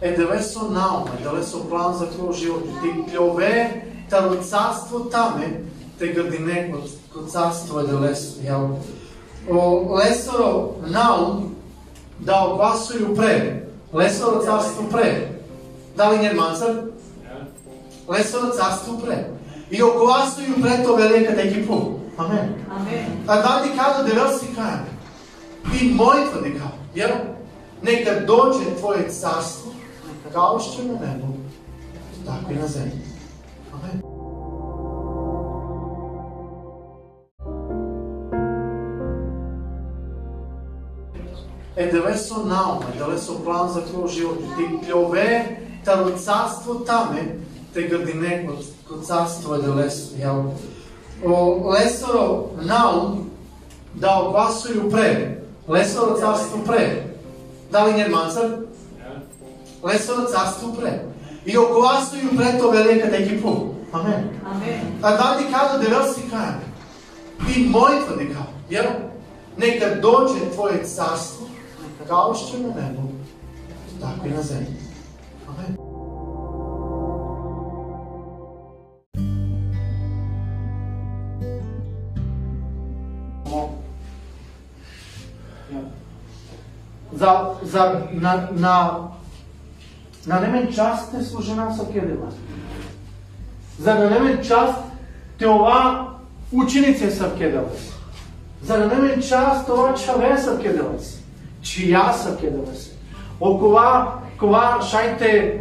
е дали со наума, дали со план за твој живот, ти плјове, таро царство таме, те градине код, код царство е делесо, јал. О лесоро наум да огласују пре, лесоро царство пре. Дали нерманцар? Лесоро царство пре. И огласују пре то велика теки пун. Амен. Amen. А дади кажа девел си каја. И мојтва дека, јел? Нека доđe Твое царство, као што на небо, така и на земја. Амен. Е деве со наума, деве со план за твој живот. Ти плјове таро царство таме, те градине код, код царство е делесо, јел? О лесоро наум да огласују пре, лесоро царство пре. Дали нерманцар? Царство пре. И огласују пре то велика теки пун. Амен. Amen. А дади кажа девел си каја. И мојтва дека, јел? Нека доđe Твое царство, као што е на небо, така и на земја. Амен. За, за, на, на, на немен част те служена со кедела. За да немен част те ова ученици са кеделес. За да немен част ова чаве са кеделес. Чија са кеделес. Окова, кова шајте е,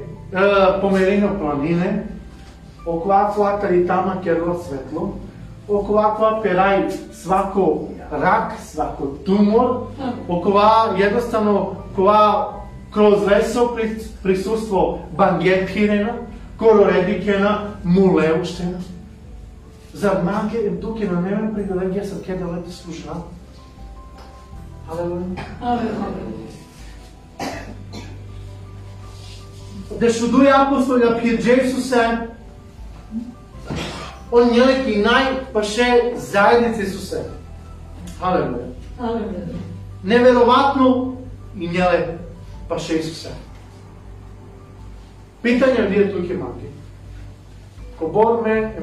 померино планине, окова флатари тама керло светло, окова перај свако рак, свако тумор, окова едноставно кова кроз лесо при- присуство бангетхирена, короредикена, мулеуштена. Зар маге им туке на неме привилегија са ке да лете служа? Халелуја. Дешто дуе апостоли на пред Исусе, он нjeleki најпаше заедници Исусе. Халелуја. Hallelujah. Неверојатно и нjelе Πασίσκησα. Πείτε μου να δείτε τι μου κομμάτι. Το πόρμε.